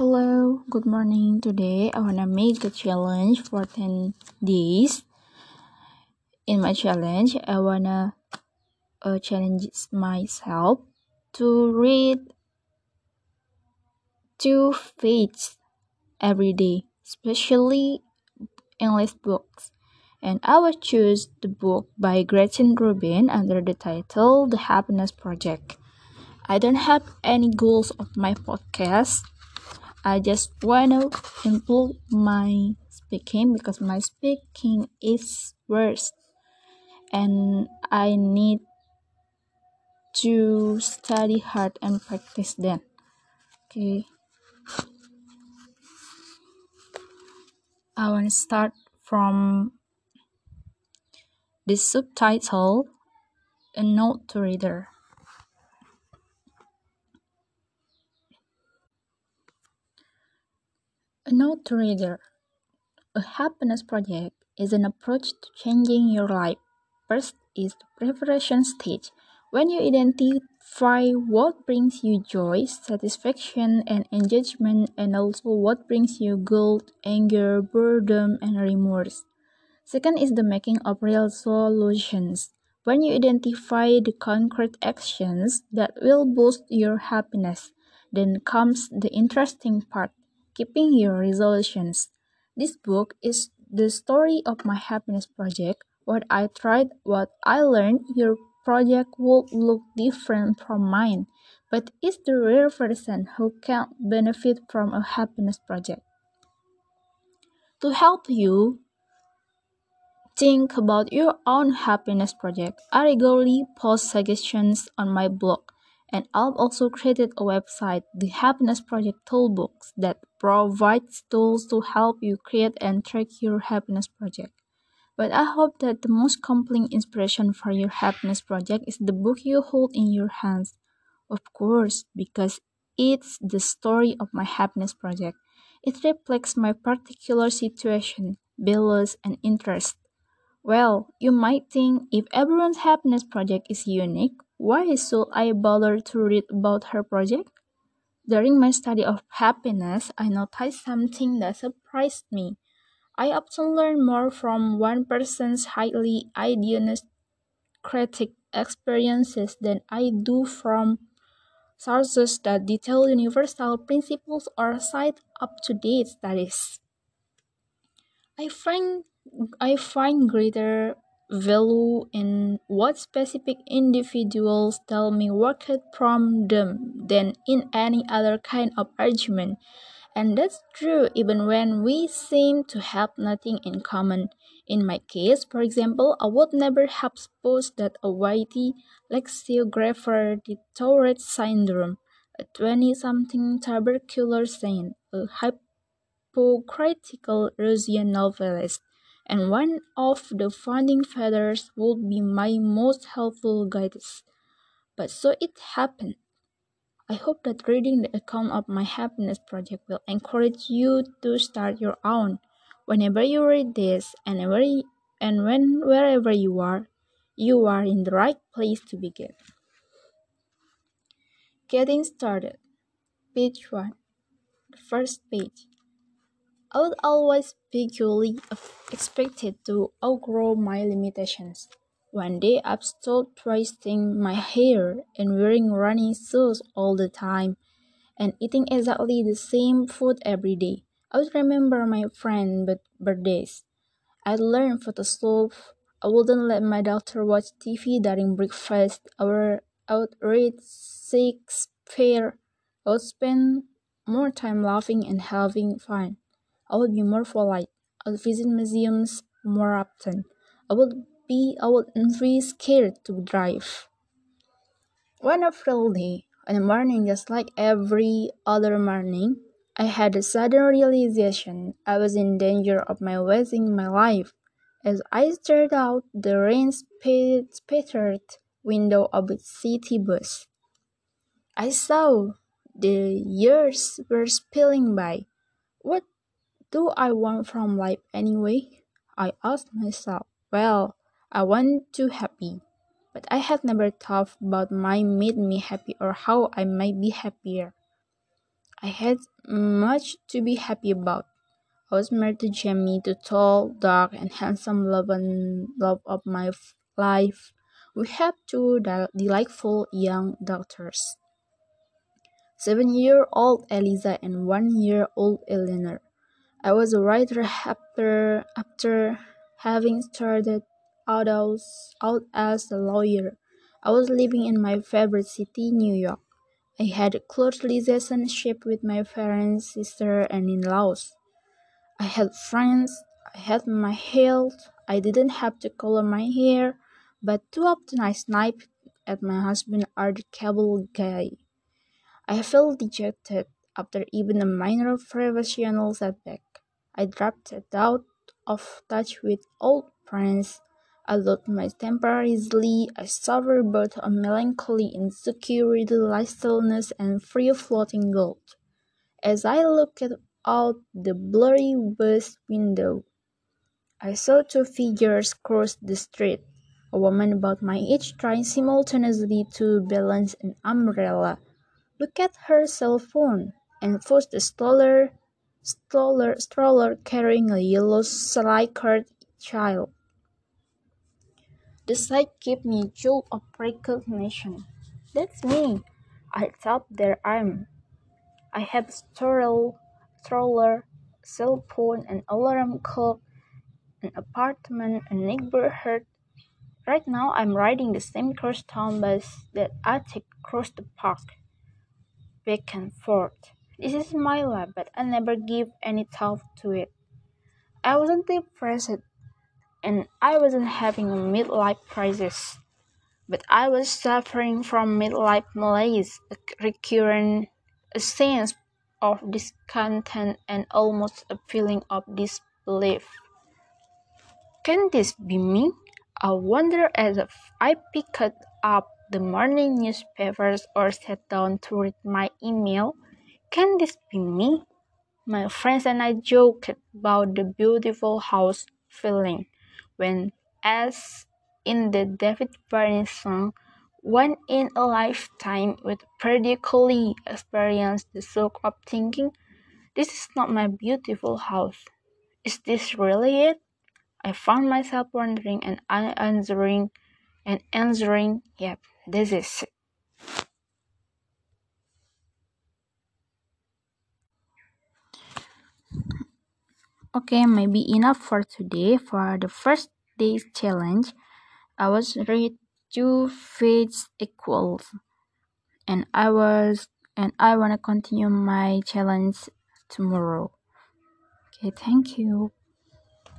Hello, good morning. Today I wanna make a challenge for 10 days. In my challenge, I wanna uh, challenge myself to read two pages every day, especially English books. And I will choose the book by Gretchen Rubin under the title The Happiness Project. I don't have any goals of my podcast I just wanna improve my speaking because my speaking is worse and I need to study hard and practice then. Okay. I want to start from the subtitle A Note to Reader. A note reader. A happiness project is an approach to changing your life. First is the preparation stage. When you identify what brings you joy, satisfaction, and engagement, and also what brings you guilt, anger, boredom, and remorse. Second is the making of real solutions. When you identify the concrete actions that will boost your happiness, then comes the interesting part keeping your resolutions. This book is the story of my happiness project. What I tried, what I learned, your project will look different from mine, but it's the rare person who can benefit from a happiness project. To help you think about your own happiness project, I regularly post suggestions on my blog and I've also created a website, the Happiness Project Toolbox, that provides tools to help you create and track your happiness project. But I hope that the most compelling inspiration for your happiness project is the book you hold in your hands. Of course, because it's the story of my happiness project. It reflects my particular situation, values, and interests. Well, you might think if everyone's happiness project is unique, why should I bother to read about her project? During my study of happiness, I noticed something that surprised me. I often learn more from one person's highly idiosyncratic experiences than I do from sources that detail universal principles or cite up to date studies. I find I find greater value in what specific individuals tell me worked from them than in any other kind of argument. And that's true even when we seem to have nothing in common. In my case, for example, I would never have supposed that a whitey lexicographer did Tourette syndrome, a 20 something tubercular saint, a hypocritical Russian novelist, and one of the founding fathers would be my most helpful guides. But so it happened. I hope that reading the account of my happiness project will encourage you to start your own. Whenever you read this and you, and when wherever you are, you are in the right place to begin. Getting started. Page 1. The first page. I would always be vaguely expected to outgrow my limitations. One day I stopped twisting my hair and wearing running shoes all the time and eating exactly the same food every day. I would remember my friend but birthdays. I'd learn Photoshop. I wouldn't let my daughter watch TV during breakfast. I would read Shakespeare. I would spend more time laughing and having fun. I would be more polite. I would visit museums more often. I would be I wouldn't be scared to drive. One April day, on a morning just like every other morning, I had a sudden realization I was in danger of my wasting my life. As I stared out the rain spattered window of a city bus, I saw the years were spilling by. Do I want from life anyway? I asked myself. Well, I want to be happy, but I had never thought about my made me happy or how I might be happier. I had much to be happy about. I was married to Jamie, the tall, dark, and handsome love and love of my life. We had two delightful young daughters seven year old Eliza and one year old Eleanor. I was a writer after, after having started out as, out as a lawyer. I was living in my favorite city, New York. I had a close relationship with my parents, sister, and in laws. I had friends, I had my health, I didn't have to color my hair, but too often I sniped at my husband or the cable guy. I felt dejected after even a minor professional setback. I dropped out of touch with old friends. I lost my temper easily. I suffered both a melancholy, insecurity, listlessness, and free floating guilt. As I looked out the blurry bus window, I saw two figures cross the street. A woman about my age trying simultaneously to balance an umbrella, look at her cell phone, and pushed the stroller, stroller, stroller carrying a yellow slide-cart child. The sight gave me a jolt of recognition. That's me, I thought there I am. I have stroller, stroller, cell phone, an alarm clock, an apartment, a neighborhood. Right now, I'm riding the same crosstown bus that I take across the park, back and forth. This is my life, but I never give any thought to it. I wasn't depressed, and I wasn't having a midlife crisis, but I was suffering from midlife malaise, a recurrent a sense of discontent and almost a feeling of disbelief. Can this be me? I wonder as if I picked up the morning newspapers or sat down to read my email. Can this be me? My friends and I joked about the beautiful house feeling when, as in the David Byrne song, one in a lifetime would periodically experience the shock of thinking, This is not my beautiful house. Is this really it? I found myself wondering and answering and answering, Yep, this is it. Okay, maybe enough for today. For the first day's challenge, I was read two fates equals and I was and I want to continue my challenge tomorrow. Okay, thank you.